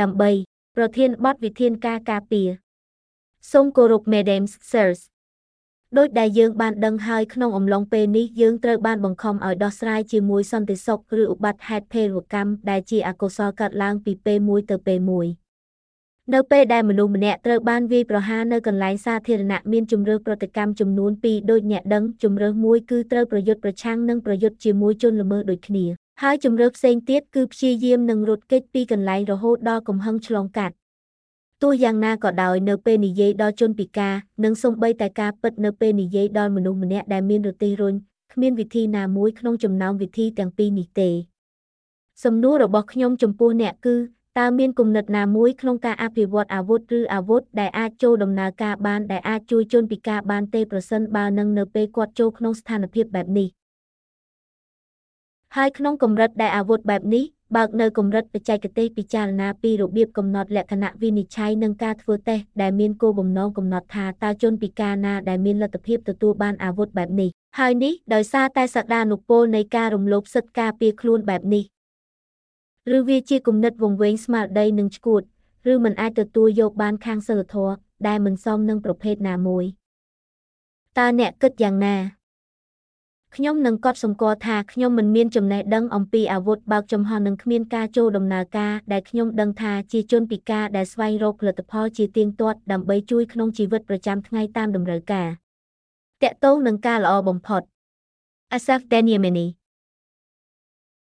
ដើម្បីប្រធានបទវិធានការការពារសូមគោរព Mesdames Sirs ដោយដែលយើងបានដឹងហើយក្នុងអំឡុងពេលនេះយើងត្រូវបានបង្ខំឲ្យដោះស្រាយជាមួយសន្តិសុខឬឧបត្តិហេតុភេរវកម្មដែលជាអកុសលកើតឡើងពីពេលមួយទៅពេលមួយ។នៅពេលដែលមនុស្សម្នាក់ត្រូវបានវាយប្រហារនៅកន្លែងសាធារណៈមានជំរឿប្រតិកម្មចំនួន2ដូចអ្នកដឹងជំរឿមួយគឺត្រូវប្រយុទ្ធប្រឆាំងនិងប្រយុទ្ធជាមួយជនល្មើសដូចគ្នា ហើយជំរឿផ្សេងទៀតគឺព្យាយាមនឹងរត់គេចពីកន្លែងរហូតដល់កំហឹងឆ្លងកាត់ទោះយ៉ាងណាក៏ដោយនៅពេលនិយាយដល់ជនពិការនិងសំបីតែការពិតនៅពេលនិយាយដល់មនុស្សម្នាក់ដែលមានរទេះរុញគ្មានវិធីណាមួយក្នុងចំណោមវិធីទាំងពីរនេះទេសំណួររបស់ខ្ញុំចំពោះអ្នកគឺតើមានគំនិតណាមួយក្នុងការអភិវឌ្ឍអាវុធឬអាវុធដែលអាចចូលដំណើរការបានដែលអាចជួយជនពិការបានទេប្រសិនបើនឹងនៅពេលគាត់ចូលក្នុងស្ថានភាពបែបនេះ ហើយក្នុងកម្រិតដែលអាវុធបែបនេះបើកនៅកម្រិតបច្ចេកទេសពិចារណាពីរបៀបកំណត់លក្ខណៈវិនិច្ឆ័យនិងការធ្វើតេស្តដែលមានគោលបំណងកំណត់ថាតើជនពិការណាដែលមានលទ្ធភាពទទួលបានអាវុធបែបនេះហើយនេះដោយសារតែសក្តានុពលនៃការរំលោភសិទ្ធិការពារខ្លួនបែបនេះឬវាជាគំនិតវង្វេងស្មារតីនឹងឈួតឬមិនអាចទទួលយកបានខាងសិលធម៌ដែលមិនសមនឹងប្រភេទណាមួយតើអ្នកគិតយ៉ាងណា ខ្ញុំនឹងកត់សម្គាល់ថាខ្ញុំមិនមានចំណេះដឹងអំពីអាវុធបើកចំហនិងគ្មានការចូលដំណើរការដែលខ្ញុំដឹងថាជាជនពិការដែលស្វែងរកផលិតផលជាទៀងទាត់ដើម្បីជួយក្នុងជីវិតប្រចាំថ្ងៃតាមតម្រូវការតាក់ទងនឹងការល្អបំផុត Asaf Deniamini